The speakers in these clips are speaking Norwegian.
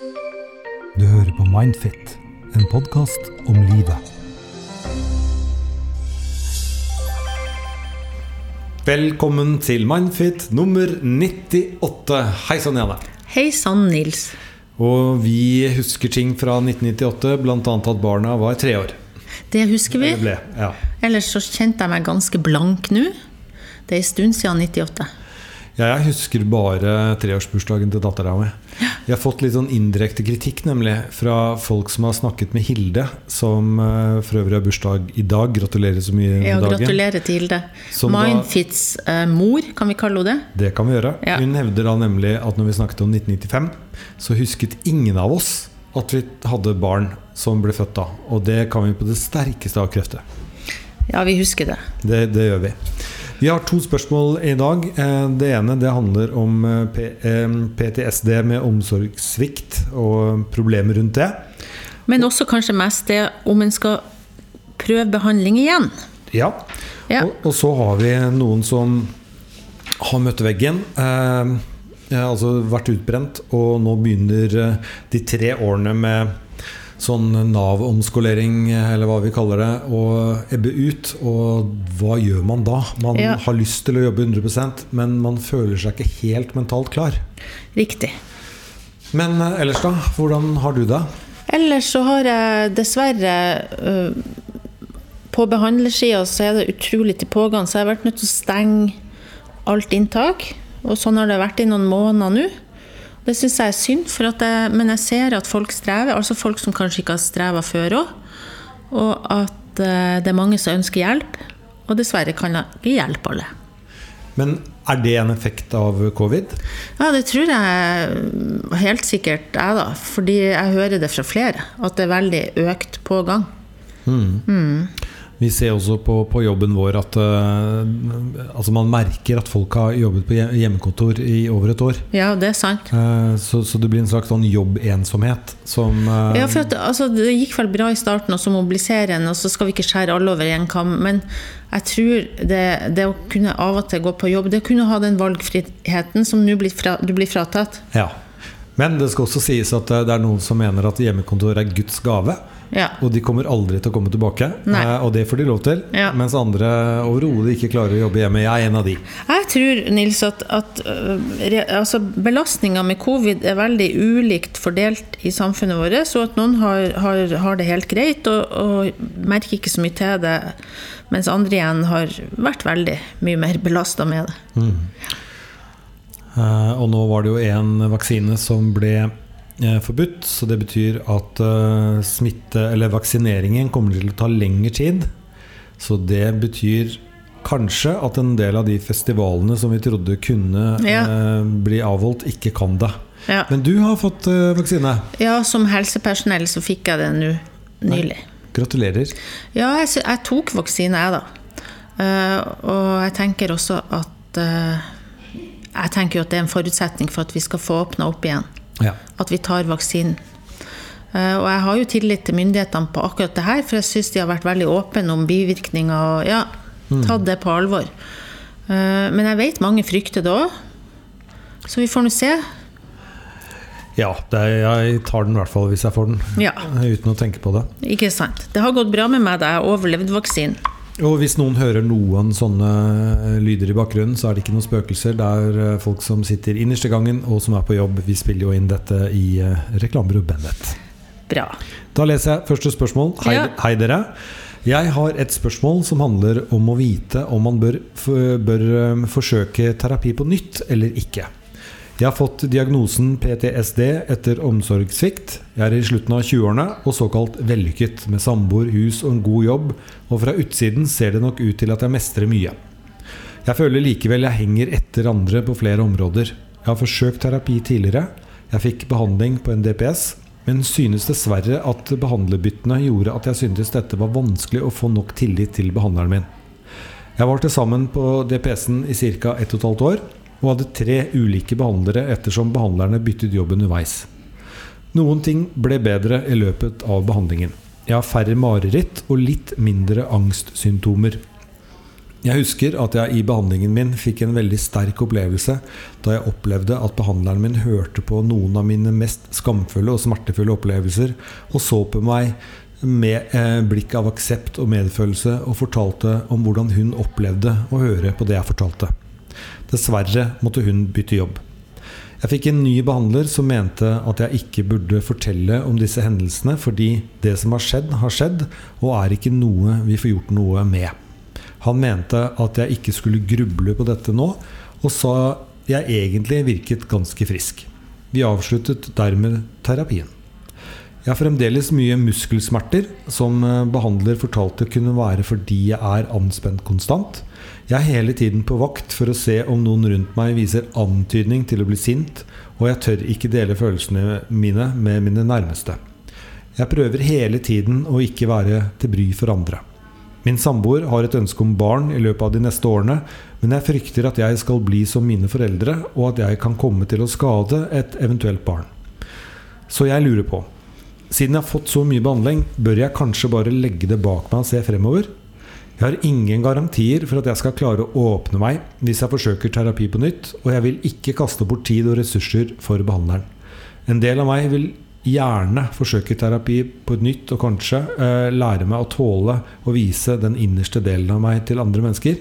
Du hører på Mindfit, en podkast om livet. Velkommen til Mindfit nummer 98. Hei sann, Janne. Hei sann, Nils. Og vi husker ting fra 1998, bl.a. at barna var tre år. Det husker vi. Det ble, ja. Ellers så kjente jeg meg ganske blank nå. Det er en stund siden 98. Ja, jeg husker bare treårsbursdagen til dattera mi. Jeg har fått litt sånn indirekte kritikk nemlig fra folk som har snakket med Hilde, som eh, for øvrig har bursdag i dag. Gratulerer så mye Ja, med dagen. gratulerer til Hilde. Som Mindfits eh, mor, kan vi kalle henne det? Det kan vi gjøre. Ja. Hun hevder da nemlig at når vi snakket om 1995, så husket ingen av oss at vi hadde barn som ble født da. Og det kan vi på det sterkeste avkrefte. Ja, vi husker det. Det, det gjør vi. Vi har to spørsmål i dag. Eh, Det ene det handler om eh, P eh, PTSD med omsorgssvikt og problemer rundt det. Men også kanskje mest det om en skal prøve behandling igjen. Ja. Ja. Og, og så har vi noen som har møtt veggen. Eh, altså vært utbrent, og nå begynner de tre årene med sånn Nav-omskolering, eller hva vi kaller det, og ebbe ut. Og hva gjør man da? Man Ja. har lyst til å jobbe 100% men man føler seg ikke helt mentalt klar. Riktig. Men eh, ellers, da? Hvordan har du det? Ellers så har jeg dessverre øh, På behandlersida så er det utrolig til pågang, så jeg har vært nødt til å stenge alt inntak. Og sånn har det vært i noen måneder nå. Det syns jeg er synd, for at jeg, men jeg ser at folk strever. Altså folk som kanskje ikke har streva før òg. Og at øh, det er mange som ønsker hjelp. Og dessverre kan jeg ikke hjelpe alle. Men er det en effekt av covid? Ja, det tror jeg helt sikkert er, da. Fordi jeg hører det fra flere. At det er veldig økt pågang. Vi ser også på, på jobben vår at uh, altså man merker at folk har jobbet på hjemmekontor i over et år. Ja, det er sant. Uh, så, så det blir en slags sånn jobbensomhet som uh, Ja, for at, altså, Det gikk vel bra i starten, og så mobilisere en, og så skal vi ikke skjære alle over en kam. Men jeg tror det, det å kunne av og til gå på jobb, det kunne ha den valgfriheten som nå blir fra, du blir fratatt. Ja. Men det skal også sies at det er noen som mener at hjemmekontor er Guds gave. Ja. Og de kommer aldri til å komme tilbake. Eh, og det får de lov til. Ja. Mens andre overhodet ikke klarer å jobbe hjemme. Jeg er en av de. Jeg tror, Nils, at, at øh, altså, belastninga med covid er veldig ulikt fordelt i samfunnet vårt. Så at noen har, har, har det helt greit og, og merker ikke så mye til det, mens andre igjen har vært veldig mye mer belasta med det. Eh, og nå var det jo en vaksine som ble forbudt, så det betyr at eh, smitte, eller vaksineringen kommer til å ta lengre tid. Så det betyr kanskje at en del av de festivalene som vi trodde kunne Ja. eh, bli avholdt, ikke kan det. Ja. Men du har fått eh, vaksine. Ja, som helsepersonell så fikk jeg det nå nylig. Gratulerer. Ja, jeg, jeg tok vaksine, jeg, da. Uh, og jeg tenker også at uh, Jeg tenker jo at det er en forutsetning for at vi skal få åpna opp igjen. Ja. At vi tar vaksinen. Eh, og jeg har jo tillit til myndighetene på akkurat det her, for jeg syns de har vært veldig åpne om bivirkninger og ja, tatt det på alvor. Eh, men jeg vet mange frykter det òg. Så vi får nå se. ja det er, jeg tar den i hvert fall hvis jeg får den. Ja, Uten å tenke på det. ikke sant. Det har gått bra med meg da jeg overlevde vaksinen. Og hvis noen hører noen sånne eh, lyder i bakgrunnen, så er det ikke noen spøkelser. Det er eh, folk som sitter innerst i gangen, og som er på jobb. Vi spiller jo inn dette i eh, reklamebyrået Bennett. Bra. Da leser jeg første spørsmål. Hei, Ja. hei dere. Jeg har et spørsmål som handler om å vite om man bør, bør forsøke terapi på nytt eller ikke. Jeg har fått diagnosen PTSD etter omsorgssvikt. Jeg er i slutten av 20-årene og såkalt vellykket, med samboer, hus og en god jobb, og fra utsiden ser det nok ut til at jeg mestrer mye. Jeg føler likevel jeg henger etter andre på flere områder. Jeg har forsøkt terapi tidligere. Jeg fikk behandling på en DPS, men synes dessverre at behandlerbyttene gjorde at jeg syntes dette var vanskelig å få nok tillit til behandleren min. Jeg var til sammen på DPS-en i ca. 1 12 år, og hadde tre ulike behandlere ettersom behandlerne byttet jobb underveis. Noen ting ble bedre i løpet av behandlingen. Jeg har færre mareritt og litt mindre angstsymptomer. Jeg husker at jeg i behandlingen min fikk en veldig sterk opplevelse da jeg opplevde at behandleren min hørte på noen av mine mest skamfulle og smertefulle opplevelser, og så på meg med eh, blikk av aksept og medfølelse og fortalte om hvordan hun opplevde å høre på det jeg fortalte. Dessverre måtte hun bytte jobb. Jeg fikk en ny behandler som mente at jeg ikke burde fortelle om disse hendelsene fordi det som har skjedd, har skjedd, og er ikke noe vi får gjort noe med. Han mente at jeg ikke skulle gruble på dette nå, og sa jeg egentlig virket ganske frisk. Vi avsluttet dermed terapien. Jeg har fremdeles mye muskelsmerter, som eh, behandler fortalte kunne være fordi jeg er anspent konstant. Jeg er hele tiden på vakt for å se om noen rundt meg viser antydning til å bli sint, og jeg tør ikke dele følelsene mine med mine nærmeste. Jeg prøver hele tiden å ikke være til bry for andre. Min samboer har et ønske om barn i løpet av de neste årene, men jeg frykter at jeg skal bli som mine foreldre, og at jeg kan komme til å skade et eventuelt barn. Så jeg lurer på Siden jeg har fått så mye behandling, bør jeg kanskje bare legge det bak meg og se fremover? Jeg har ingen garantier for at jeg skal klare å åpne meg hvis jeg forsøker terapi på nytt, og jeg vil ikke kaste bort tid og ressurser for behandleren. En del av meg vil gjerne forsøke terapi på et nytt og kanskje eh, lære meg å tåle å vise den innerste delen av meg til andre mennesker.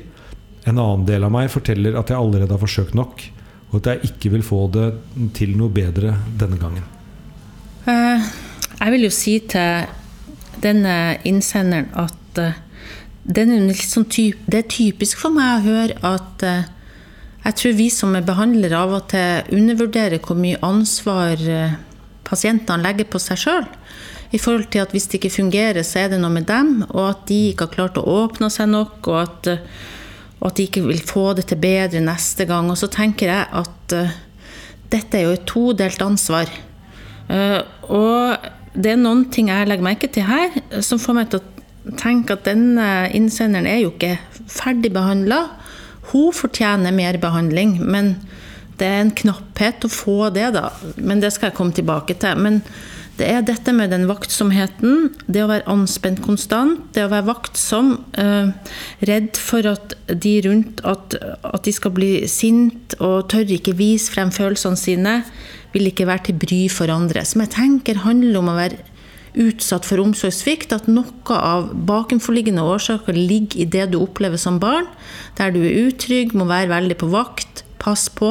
En annen del av meg forteller at jeg allerede har forsøkt nok, og at jeg ikke vil få det til noe bedre denne gangen. Uh, jeg vil jo si til denne innsenderen at eh, det er, sånn typ, det er typisk for meg å høre at eh, jeg tror vi som er behandlere av og til undervurderer hvor mye ansvar eh, pasientene legger på seg sjøl. I forhold til at hvis det ikke fungerer, så er det noe med dem, og at de ikke har klart å åpne seg nok, og at, og at de ikke vil få det til bedre neste gang. Og så tenker jeg at uh, dette er jo et todelt ansvar. Uh, og det er noen ting jeg legger merke til her, som får meg til å tenke at denne innsenderen er jo ikke ferdig behandla. Hun fortjener mer behandling, men det er en knapphet å få det, da. Men det skal jeg komme tilbake til. Men det er dette med den vaktsomheten, det å være anspent konstant, det å være vaktsom, eh, redd for at de rundt at, at de skal bli sint og tør ikke vise frem følelsene sine, vil ikke være til bry for andre. Som jeg tenker handler om å være utsatt for omsorgssvikt, at noe av bakenforliggende årsaker ligger i det du opplever som barn, der du er utrygg, må være veldig på vakt, Pass på,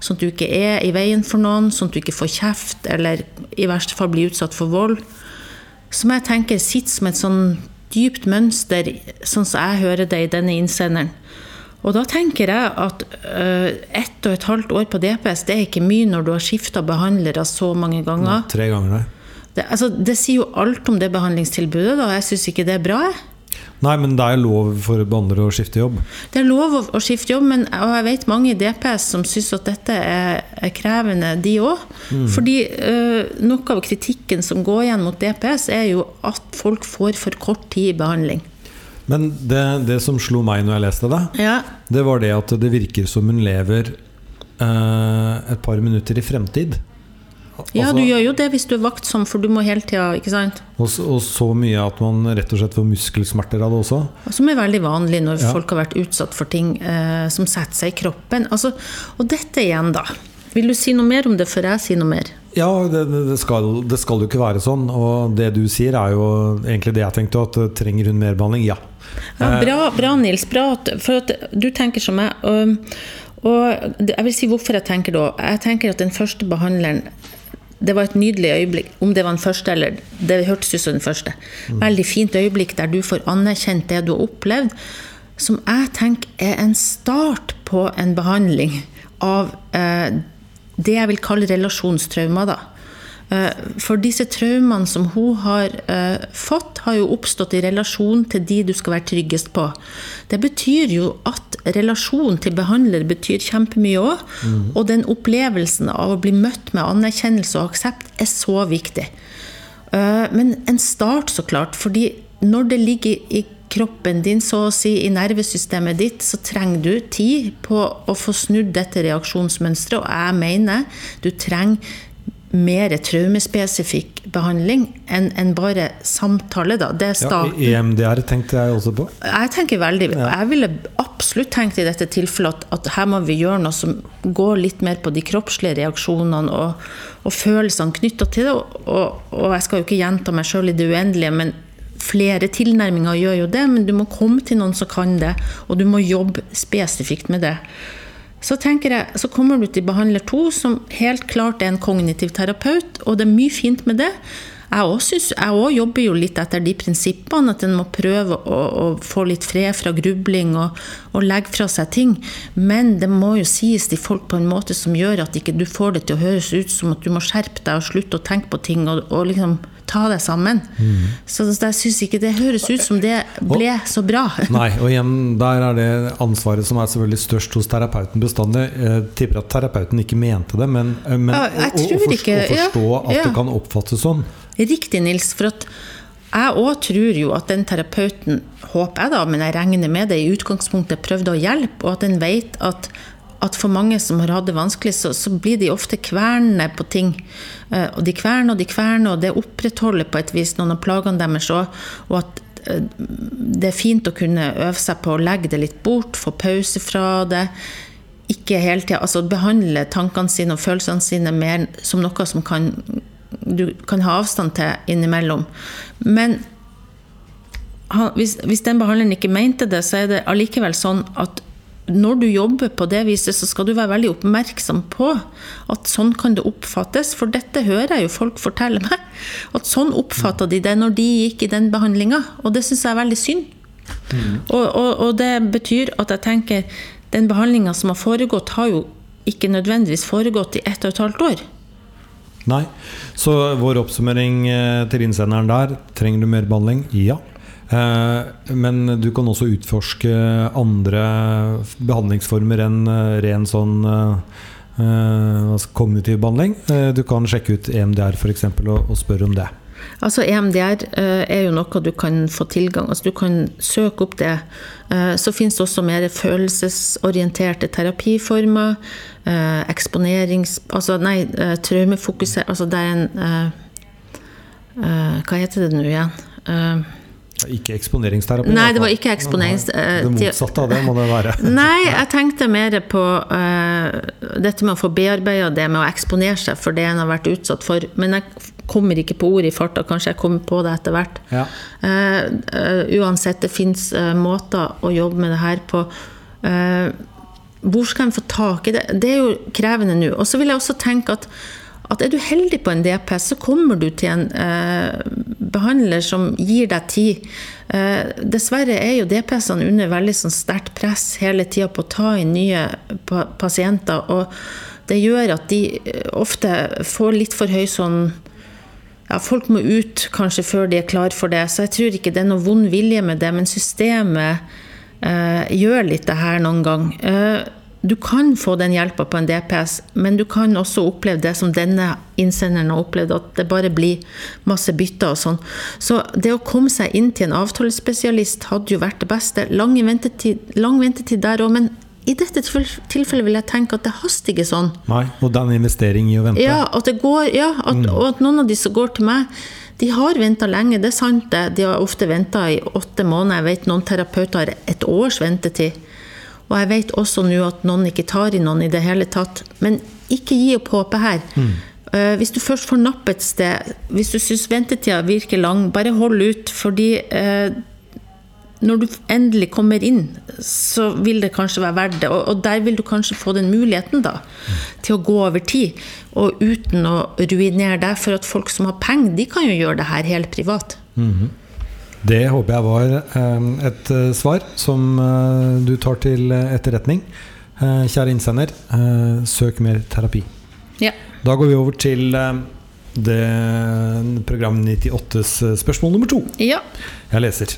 sånn at du ikke er i veien for noen, sånn at du ikke får kjeft eller i verste fall blir utsatt for vold. Som jeg tenker sitter som et sånn dypt mønster, sånn som jeg hører det i denne innsenderen. Og da tenker jeg at uh, ett og et halvt år på DPS det er ikke mye når du har skifta behandlere så mange ganger. Ja, tre ganger, det. Altså, det sier jo alt om det behandlingstilbudet. da, Jeg syns ikke det er bra. Nei, men det er lov for behandlere å skifte jobb? Det er lov å, skifte jobb, men jeg vet mange i DPS som syns at dette er, er krevende, de òg. Mm. Fordi uh, noe av kritikken som går igjen mot DPS, er jo at folk får for kort tid i behandling. Men det, det som slo meg når jeg leste det, ja. det var det at det virker som hun lever uh, et par minutter i fremtid. Ja, du altså- gjør jo det hvis du er vaktsom, for du må hele tida, ikke sant. Og, og, så mye at man rett og slett får muskelsmerter av det også? Som er veldig vanlig når ja. folk har vært utsatt for ting eh, som setter seg i kroppen. Altså, og dette igjen, da. Vil du si noe mer om det før jeg sier noe mer? Ja, det, det, skal, det, skal, jo ikke være sånn. Og det du sier, er jo egentlig det jeg tenkte. At trenger hun mer behandling? Ja. ja bra, bra, Nils. Bra at, for at du tenker som meg. Og, og jeg vil si hvorfor jeg tenker da. Jeg tenker at den første behandleren det var et nydelig øyeblikk. Om det var den første eller Det hørtes ut som den første. Mm. Veldig fint øyeblikk der du får anerkjent det du har opplevd, som jeg tenker er en start på en behandling av eh, det jeg vil kalle relasjonstraumer. da. Eh, for disse traumene som hun har uh, fått, har jo oppstått i relasjon til de du skal være tryggest på. Det betyr jo at relasjon til behandler betyr kjempemye òg. Mm. Og den opplevelsen av å bli møtt med anerkjennelse og aksept er så viktig. Uh, men en start, så klart. fordi når det ligger i kroppen din, så å si i nervesystemet ditt, så trenger du tid på å få snudd dette reaksjonsmønsteret. Og jeg mener du trenger mer traumespesifikk behandling enn en bare samtale, da. Det er Ja. EMDR tenkte jeg også på. Jeg tenker veldig Jeg ville absolutt tenkt i dette tilfellet at, at her må vi gjøre noe som går litt mer på de kroppslige reaksjonene og, og følelsene knytta til det. Og, og jeg skal jo ikke gjenta meg sjøl i det uendelige, men flere tilnærminger gjør jo det. Men du må komme til noen som kan det, og du må jobbe spesifikt med det. Så jeg, så kommer du til behandler to, som helt klart er en kognitiv terapeut, og det er mye fint med det. Jeg også jobber jo litt etter de prinsippene, at en må prøve å, å få litt fred fra grubling og, og legge fra seg ting. Men det må jo sies til folk på en måte som gjør at ikke du får det til å høres ut som at du må skjerpe deg og slutte å tenke på ting og, og liksom ta deg sammen. Så jeg syns ikke det høres ut som det ble så bra. Nei, og igjen, der er det ansvaret som er selvfølgelig størst hos terapeuten bestandig. Jeg tipper at terapeuten ikke mente det, men, eh, men Ja, å, jeg å, å, tror forstå, ikke- å forstå at ja. det kan oppfattes sånn. Riktig, Nils. For at jeg òg tror jo at den terapeuten, håper jeg da, men jeg regner med det, i utgangspunktet prøvde å hjelpe, og at den vet at, at for mange som har hatt det vanskelig, så, så blir de ofte kvernende på ting. Eh, Og de kverner og de kverner, og det opprettholder på et vis noen av plagene deres òg. Og at eh, det er fint å kunne øve seg på å legge det litt bort, få pause fra det. Ikke hele tida altså behandle tankene sine og følelsene sine mer som noe som kan du kan ha avstand til innimellom. Men hvis, hvis den behandleren ikke mente det, så er det allikevel sånn at når du jobber på det viset, så skal du være veldig oppmerksom på at sånn kan det oppfattes. For dette hører jeg jo folk fortelle meg. At sånn oppfatta de det når de gikk i den behandlinga. Og det syns jeg er veldig synd. Og, og, og det betyr at jeg tenker den behandlinga som har foregått, har jo ikke nødvendigvis foregått i ett og et halvt år. Nei. Så vår oppsummering eh, til innsenderen der Trenger du mer behandling? Ja. Eh, Men du kan også utforske andre behandlingsformer enn eh, ren sånn eh, skal- kognitiv behandling. Eh, Du kan sjekke ut EMDR f.eks. Og, og spørre om det. Altså EMDR er jo noe du kan få tilgang altså Du kan søke opp det. Så finnes det også mer følelsesorienterte terapiformer. Eksponerings... Altså, nei, traumefokusert Altså det er en Hva heter det nå igjen? Eh, Ikke eksponeringsterapi. Nei, det var ikke eksponerings- eh, Det motsatte av det må det være. Nei, jeg tenkte mer på uh, dette med å få bearbeida det med å eksponere seg for det en har vært utsatt for. Men jeg kommer ikke på ordet i farta, kanskje jeg kommer på det etter hvert. Ja. Uh, uh, uansett, det fins måter å jobbe med det her på. Hvor skal en få tak i det? Det er jo krevende nå. Og så vil jeg også tenke at, at er du heldig på en DPS, så kommer du til en eh, behandler som gir deg tid. Eh, dessverre er jo DPS-ene under veldig sånn sterkt press hele tida på å ta inn nye pa pasienter. Og det gjør at de eh, ofte får litt for høy sånn ja, folk må ut kanskje før de er klar for det, så jeg tror ikke det er noe vond vilje med det, men systemet eh, gjør litt det her noen gang. Eh, du kan få den hjelpa på en DPS, men du kan også oppleve det som denne innsenderen har opplevd, at det bare blir masse bytter og sånn. Så det å komme seg inn til en avtalespesialist hadde jo vært det beste. Lang ventetid, lang ventetid der òg, men i dette tilfellet vil jeg tenke at det haster ikke sånn. Nei, og det er en investering i å vente. Ja, at det går, ja at, og at noen av de som går til meg, de har venta lenge. Det er sant, det. De har ofte venta i åtte måneder. Jeg vet noen terapeuter har et års ventetid. Og jeg vet også nå at noen ikke tar i noen i det hele tatt. Men ikke gi opp håpet her. Eh, hvis du først får napp et sted, hvis du syns ventetida virker lang, bare hold ut. Fordi eh, når du endelig kommer inn, så vil det kanskje være verdt det. Og, og der vil du kanskje få den muligheten da, til å gå over tid. Og uten å ruinere deg. For at folk som har penger, de kan jo gjøre det her helt privat. Det håper jeg var eh, et eh, svar som eh, du tar til etterretning. Kjære innsender, søk mer terapi. Ja. Da går vi over til det program 98s eh, spørsmål nummer to. ja. Jeg leser.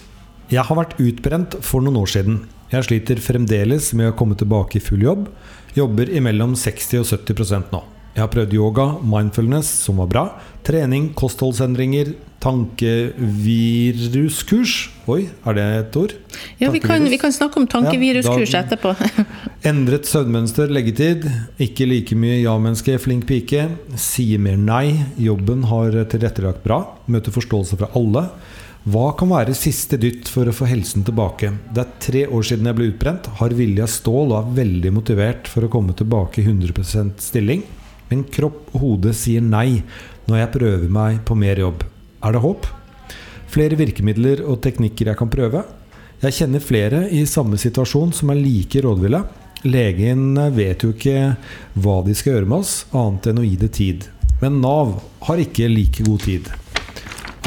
Jeg har vært utbrent for noen år siden. Jeg sliter fremdeles med å komme tilbake i full jobb. Jobber imellom 60 og 70% nå. Jeg har prøvd yoga, mindfulness, som var bra. Trening, kostholdsendringer, tankeviruskurs. Oi, er det et ord? Ja, vi kan, vi kan snakke om tankeviruskurs Ja, etterpå. Endret søvnmønster, leggetid. Ikke like mye ja-menneske, flink pike. Sier mer nei. Jobben har tilrettelagt bra. Møter forståelse fra alle. Hva kan være siste dytt for å få helsen tilbake? Det er tre år siden jeg ble utbrent. Har vilja stål og er veldig motivert for å komme tilbake i 100% stilling. Men kropp og hode sier nei når jeg prøver meg på mer jobb. Er det håp? Flere virkemidler og teknikker jeg kan prøve. Jeg kjenner flere i samme situasjon som er like rådville. Legen vet jo ikke hva de skal gjøre med oss, annet enn å gi det tid. Men Nav har ikke like god tid.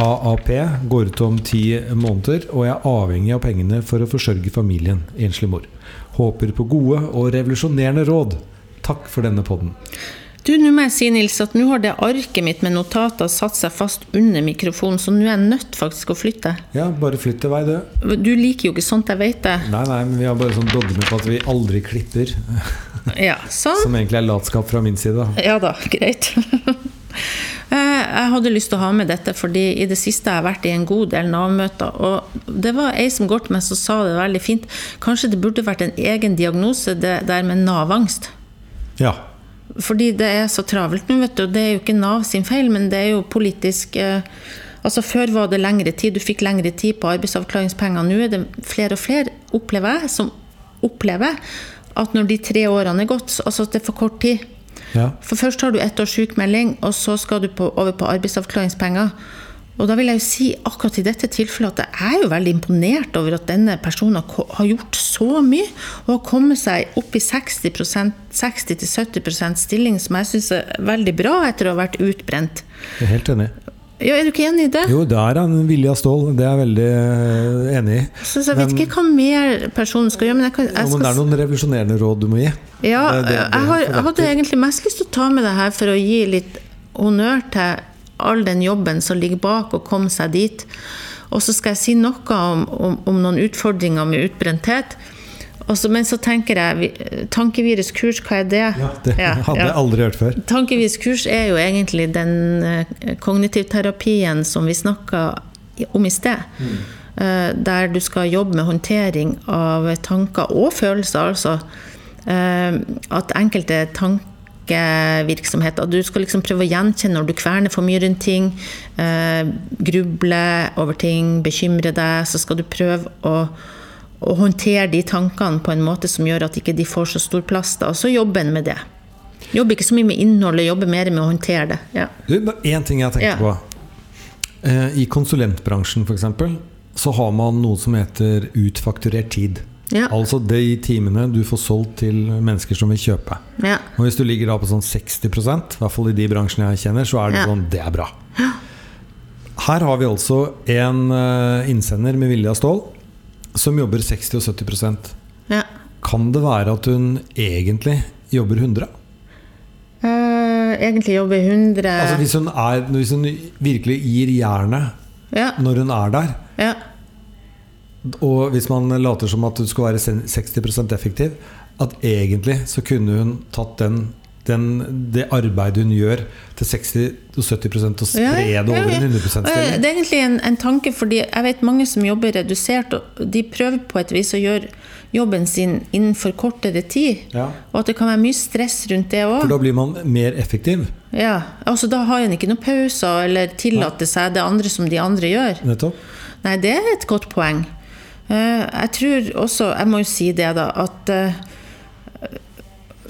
AAP går ut om ti måneder, og jeg er avhengig av pengene for å forsørge familien. Enslig mor. Håper på gode og revolusjonerende råd. Takk for denne podden. Du, nå må jeg si, Nils, at nå har det arket mitt med notater satt seg fast under mikrofonen, så nå er jeg nødt faktisk å flytte. Ja, bare flytt i vei, du. Du liker jo ikke sånt, jeg vet det. Nei, nei, men vi har bare sånn dogme på at vi aldri klipper. Ja, sånn. Som egentlig er latskap fra min side. Ja da, greit. Eh, Jeg hadde lyst til å ha med dette, fordi i det siste har jeg vært i en god del Nav-møter. Og det var ei som går til meg som sa det veldig fint. Kanskje det burde vært en egen diagnose, det der med Nav-angst. Ja. Fordi det er så travelt nå, vet du. Og det er jo ikke Nav sin feil, men det er jo politisk eh, Altså Før var det lengre tid, du fikk lengre tid på arbeidsavklaringspenger. Nå er det flere og flere, opplever jeg, som opplever at når de tre årene er gått, altså at det er for kort tid. ja. For først har du ett års sykmelding, og så skal du på, over på arbeidsavklaringspenger. Og da vil jeg jo si akkurat i dette tilfellet at jeg er jo veldig imponert over at denne personen har gjort så mye, og har kommet seg opp i 60 60-70% stilling, som jeg syns er veldig bra etter å ha vært utbrent. Jeg er helt enig. Ja, Er du ikke enig i det? Jo, det er en vilja stål. Det er jeg veldig eh, enig i. Så jeg vet Men- ikke hva mer personen skal gjøre, men jeg, kan, jeg Jo, men det er noen revolusjonerende råd du må gi. Ja, Det- det- det jeg, har, jeg hadde egentlig mest lyst til å ta med det her for å gi litt honnør til all den jobben som ligger bak å komme seg dit. Og så skal jeg si noe om, om, om noen utfordringer med utbrenthet. Også, men så tenker jeg vi- Tankeviruskurs, hva er det? Ja, det Ja, hadde ja. jeg aldri hørt før. Tankeviruskurs er jo egentlig den eh, kognitivterapien som vi snakka om i sted. Mm. Der du skal jobbe med håndtering av tanker og følelser, altså. Eh, At enkelte tankevirksomheter Du skal liksom prøve å gjenkjenne når du kverner for mye rundt ting, eh, gruble over ting, bekymre deg, så skal du prøve å å håndtere de tankene på en måte som gjør at ikke de får så stor plass. Da. Og så jobber en med det. Jobber ikke så mye med innholdet, jobber mer med å håndtere det. Ja. Du, bare én ting jeg tenkte Ja. på. Eh, I konsulentbransjen f.eks. så har man noe som heter utfakturert tid. Ja. Altså de timene du får solgt til mennesker som vil kjøpe. Ja. Og hvis du ligger da på sånn 60% i hvert fall i de bransjene jeg kjenner, så er det Ja. sånn Det er bra. Her har vi altså en eh, innsender med vilje av stål som jobber 60 og 70 ja. Kan det være at hun egentlig jobber 100? Uh, egentlig jobber 100 Altså hvis hun, er, hvis hun virkelig gir jernet ja. når hun er der, ja. Og hvis man later som at du skal være 60% effektiv, at egentlig så kunne hun tatt den, den, det arbeidet hun gjør, til 60-70 og spre det over en 100 %-stilling? Det er egentlig en, en tanke, fordi jeg vet mange som jobber redusert, og de prøver på et vis å gjøre jobben sin innenfor kortere tid. Ja. Og at det kan være mye stress rundt det òg. For da blir man mer effektiv. Ja, altså da har en ikke noen pauser eller tillater seg det andre som de andre gjør. Nettopp. Nei, det er et godt poeng. Eh, Jeg tror også, jeg må jo si det, da, at eh,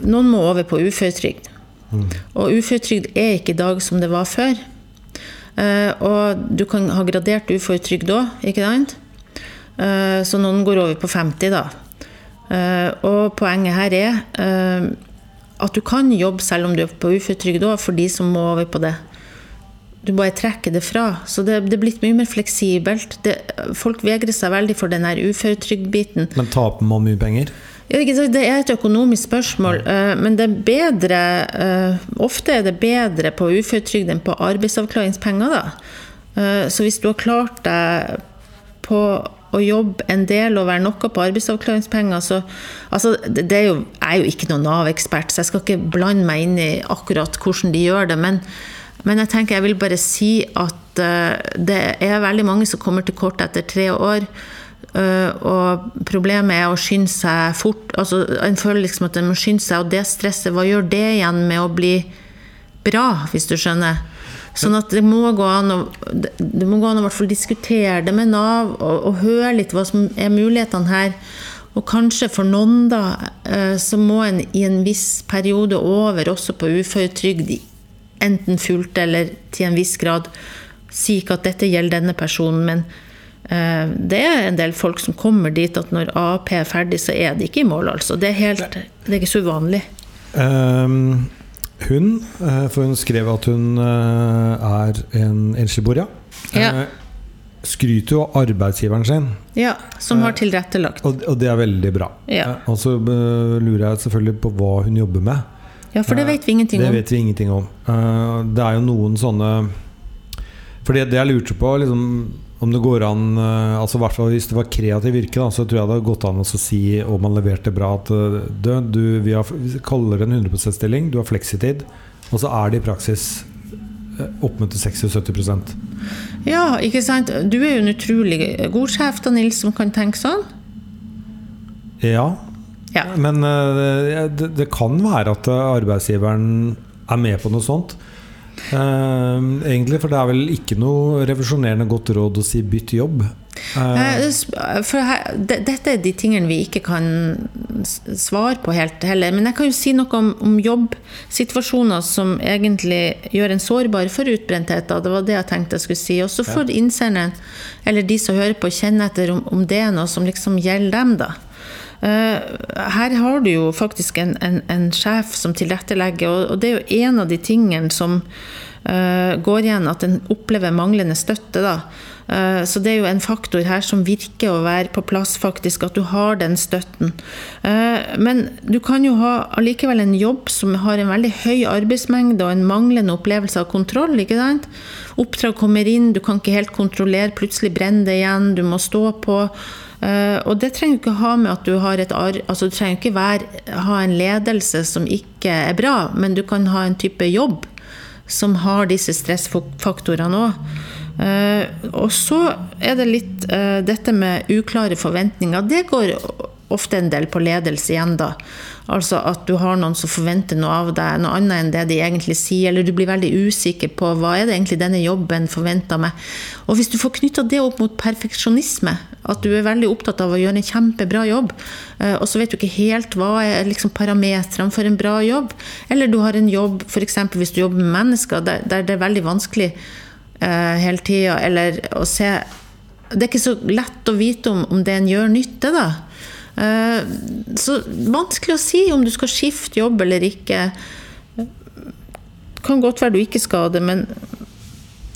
noen må over på uføretrygd. Og uføretrygd er ikke i dag som det var før. Eh, Og du kan ha gradert uføretrygd òg, ikke sant? Så noen går over på 50, da. Og poenget her er at du kan jobbe selv om du er på uføretrygd òg, for de som må over på det. Du bare trekker det fra. Så det, det er blitt mye mer fleksibelt. Det, folk vegrer seg veldig for den uføretrygdbiten. Men taper man mye penger? Det er et økonomisk spørsmål, eh, men det er bedre eh, Ofte er det bedre på uføretrygd enn på arbeidsavklaringspenger. da. Eh, Så hvis du har klart deg på å jobbe en del og være noe på arbeidsavklaringspenger, så altså, det, det er jo, Jeg er jo ikke noen Nav-ekspert, så jeg skal ikke blande meg inn i akkurat hvordan de gjør det. Men, men jeg tenker jeg vil bare si at uh, det er veldig mange som kommer til kort etter tre år. Uh, og problemet er å skynde seg fort. altså En føler liksom at en må skynde seg, og det stresset, hva gjør det igjen med å bli bra, hvis du skjønner? Sånn at det må gå an å, det må gå an å hvert fall diskutere det med Nav og, og høre litt hva som er mulighetene her. Og kanskje for noen, da, eh, så må en i en viss periode over også på uføretrygd, enten fullt eller til en viss grad, si ikke at dette gjelder denne personen, men eh, det er en del folk som kommer dit at når AAP er ferdig, så er de ikke i mål, altså. Det er, helt, det er ikke så uvanlig. Um hun, eh, for hun skrev at hun eh, er en ensligboer, ja. Eh, Skryter jo av arbeidsgiveren sin, Ja, som har tilrettelagt. og og det er veldig bra. Ja. Og så lurer jeg selvfølgelig på hva hun jobber med. Ja, for det vet vi ingenting Det om. vet vi ingenting om. Eh, Det er jo noen sånne For det det jeg lurte på, liksom, om det går an eh, Altså hvert fall Hvis det var kreativ virke, da, så tror jeg det hadde gått an å si om man leverte bra at eh, du, du, vi, har, vi kaller det en 100 %-stilling, du har fleksitid, og så er det i praksis eh, opp mot 60-70 Ja, ikke sant. Du er jo en utrolig god sjef, da, Nils, som kan tenke sånn. Ja, Ja. men eh, det, det kan være at eh, arbeidsgiveren er med på noe sånt. Uh, egentlig, for det er vel ikke noe revisjonerende godt råd å si 'bytt jobb'. Eh, For her, de- dette er de tingene vi ikke kan svare på helt heller. Men jeg kan jo si noe om, om jobbsituasjoner som egentlig gjør en sårbar for utbrenthet. da. Det var det jeg tenkte jeg skulle si. Og så får innsenderen, eller de som hører på, kjenne etter om, om det er noe som liksom gjelder dem, da. Eh, her har du jo faktisk en, en, en sjef som tilrettelegger, og, og det er jo en av de tingene som uh, går igjen, at en opplever manglende støtte. da. Eh, Så det er jo en faktor her som virker å være på plass, faktisk, at du har den støtten. Men du kan jo ha allikevel en jobb som har en veldig høy arbeidsmengde og en manglende opplevelse av kontroll. ikke sant? Oppdrag kommer inn, du kan ikke helt kontrollere, plutselig brenner det igjen, du må stå på. Eh, Og det trenger ikke ha med at du har et ar altså du trenger ikke være, ha en ledelse som ikke er bra, men du kan ha en type jobb som har disse stressfaktorene òg. Eh, og så er det litt eh, dette med uklare forventninger. Det går ofte en del på ledelse igjen, da. Altså at du har noen som forventer noe av deg, noe annet enn det de egentlig sier, eller du blir veldig usikker på hva er det egentlig denne jobben forventer meg. Og hvis du får knytta det opp mot perfeksjonisme, at du er veldig opptatt av å gjøre en kjempebra jobb, eh, og så vet du ikke helt hva er liksom parametrene for en bra jobb, eller du har en jobb, f.eks. hvis du jobber med mennesker, der, der det er veldig vanskelig uh, hele tida, eller å se Det er ikke så lett å vite om, om det en gjør nytte, da. Eh, så vanskelig å si om du skal skifte jobb eller ikke. Kan godt være du ikke skal det, men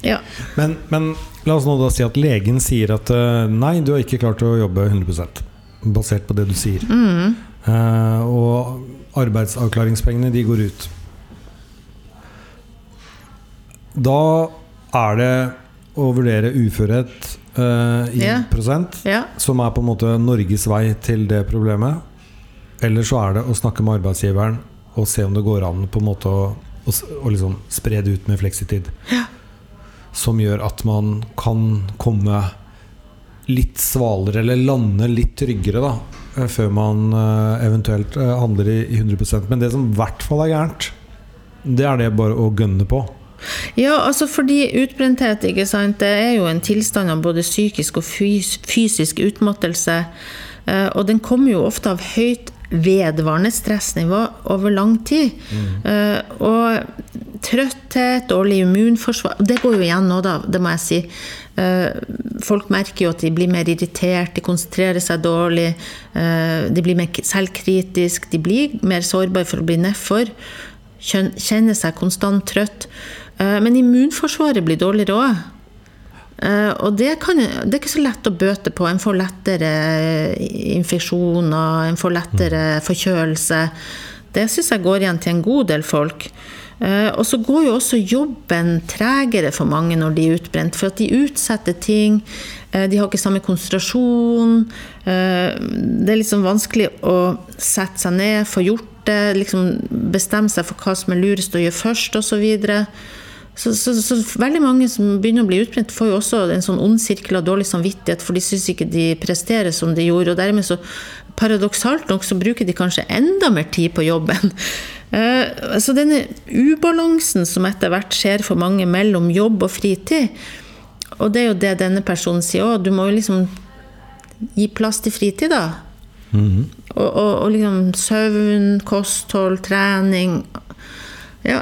ja. Men, men la oss nå da si at legen sier at eh, nei, du har ikke klart å jobbe 100 basert på det du sier. Eh, og arbeidsavklaringspengene, de går ut. Da er det å vurdere uførhet eh, i yeah. prosent, yeah. som er på en måte Norges vei til det problemet. Eller så er det å snakke med arbeidsgiveren og se om det går an på en måte å, å, å liksom spre det ut med fleksitid. Som gjør at man kan komme litt svalere, eller lande litt tryggere, da. eh, Før man uh, eventuelt uh, handler i, i 100% Men det som i hvert fall er gærent, det er det bare å gønne på. Ja, altså fordi utbrenthet ikke sant, det er jo en tilstand av både psykisk og fys fysisk utmattelse. eh, Og den kommer jo ofte av høyt vedvarende stressnivå over lang tid. Mm. Og trøtthet, dårlig immunforsvar Det går jo igjen nå, da, det må jeg si. Eh, Folk merker jo at de blir mer irritert, de konsentrerer seg dårlig, eh, de blir mer selvkritiske, de blir mer sårbare for å bli nedfor. Kjenner seg konstant trøtt. Eh, Men immunforsvaret blir dårligere òg. Og det, kan, det er ikke så lett å bøte på. En får lettere infeksjoner, en får lettere forkjølelse. Det syns jeg går igjen til en god del folk. Eh, og så går jo også jobben tregere for mange når de er utbrent, for at de utsetter ting. eh, De har ikke samme konsentrasjon. eh, Det er liksom vanskelig å sette seg ned, få gjort det, liksom bestemme seg for hva som er lurest å gjøre først, osv. Så, videre. Så, så, så veldig mange som begynner å bli utbrent, får jo også en sånn ond sirkel av dårlig samvittighet, for de syns ikke de presterer som de gjorde. Og dermed så, paradoksalt nok, så bruker de kanskje enda mer tid på jobben. Eh, Så denne ubalansen som etter hvert skjer for mange mellom jobb og fritid, og det er jo det denne personen sier òg, du må jo liksom gi plass til fritid, da. og, og, og liksom søvn, kosthold, trening. Ja,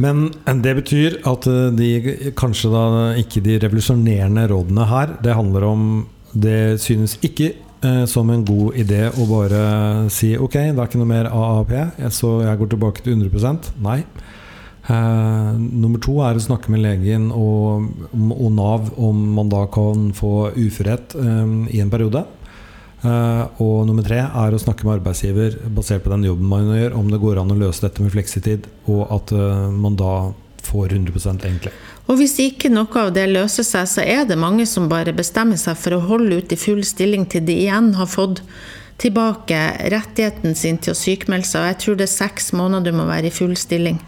Men det betyr at eh, de kanskje da ikke de revolusjonerende rådene her Det handler om Det synes ikke eh, som en god idé å bare si ok, det er ikke noe mer AAP, så jeg går tilbake til 100 Nei. Eh, nummer to er å snakke med legen og, og Nav om man da kan få uførhet eh, i en periode. Eh, og nummer tre er å snakke med arbeidsgiver basert på den jobben man gjør, om det går an å løse dette med fleksitid, og at eh, man da får 100% egentlig. Og hvis ikke noe av det løser seg, så er det mange som bare bestemmer seg for å holde ut i full stilling til de igjen har fått tilbake rettigheten sin til å sykmelde seg. Og jeg tror det er seks måneder du må være i full stilling.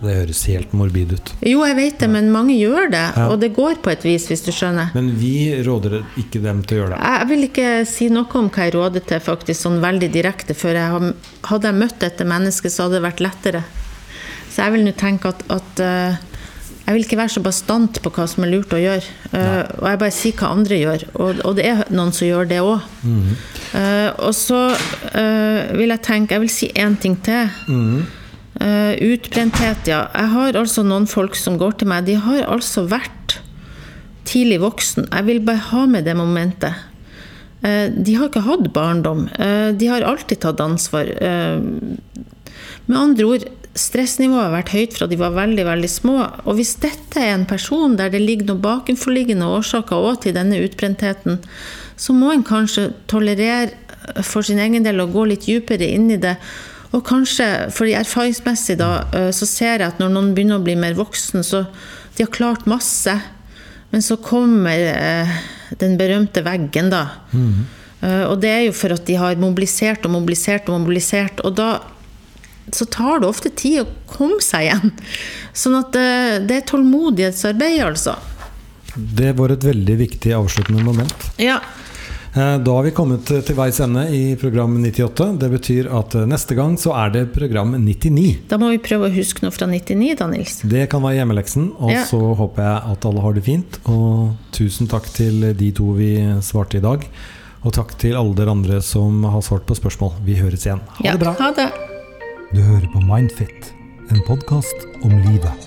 Det høres helt morbid ut. Jo, jeg vet det, men mange gjør det. Ja. Og det går på et vis, hvis du skjønner. Men vi råder ikke dem til å gjøre det. Jeg vil ikke si noe om hva jeg råder til, faktisk, sånn veldig direkte. For jeg hadde jeg møtt dette mennesket, så hadde det vært lettere. Så jeg vil nå tenke at, at eh, jeg vil ikke være så bastant på hva som er lurt å gjøre. Uh, og jeg bare sier hva andre gjør. Og, og det er noen som gjør det òg. og så uh, vil jeg tenke Jeg vil si én ting til. Eh, utbrenthet, ja. Jeg har altså noen folk som går til meg. De har altså vært tidlig voksen. Jeg vil bare ha med det momentet. Eh, de har ikke hatt barndom. Eh, de har alltid tatt ansvar. Med andre ord, stressnivået har vært høyt fra de var veldig veldig små. Og hvis dette er en person der det ligger noen bakenforliggende årsaker òg til denne utbrentheten, så må en kanskje tolerere for sin egen del å gå litt dypere inn i det. Og kanskje, fordi erfaringsmessig da, eh, så ser jeg at når noen begynner å bli mer voksen, så de har klart masse, men så kommer eh, den berømte veggen, da. Eh, og det er jo for at de har mobilisert og mobilisert og mobilisert. Og da så tar det ofte tid å komme seg igjen. Sånn at eh, det er tålmodighetsarbeid, altså. Det var et veldig viktig avsluttende moment. Ja. Eh, Da har vi kommet til veis ende i program 98. Det betyr at eh, neste gang så er det program 99. Da må vi prøve å huske noe fra 99, da, Nils. Det kan være hjemmeleksen, og Ja. så håper jeg at alle har det fint. Og tusen takk til de to vi svarte i dag. Og takk til alle dere andre som har svart på spørsmål. Vi høres igjen. Ha Ja, det bra. Ha det. Du hører på Mindfit, en podkast om livet.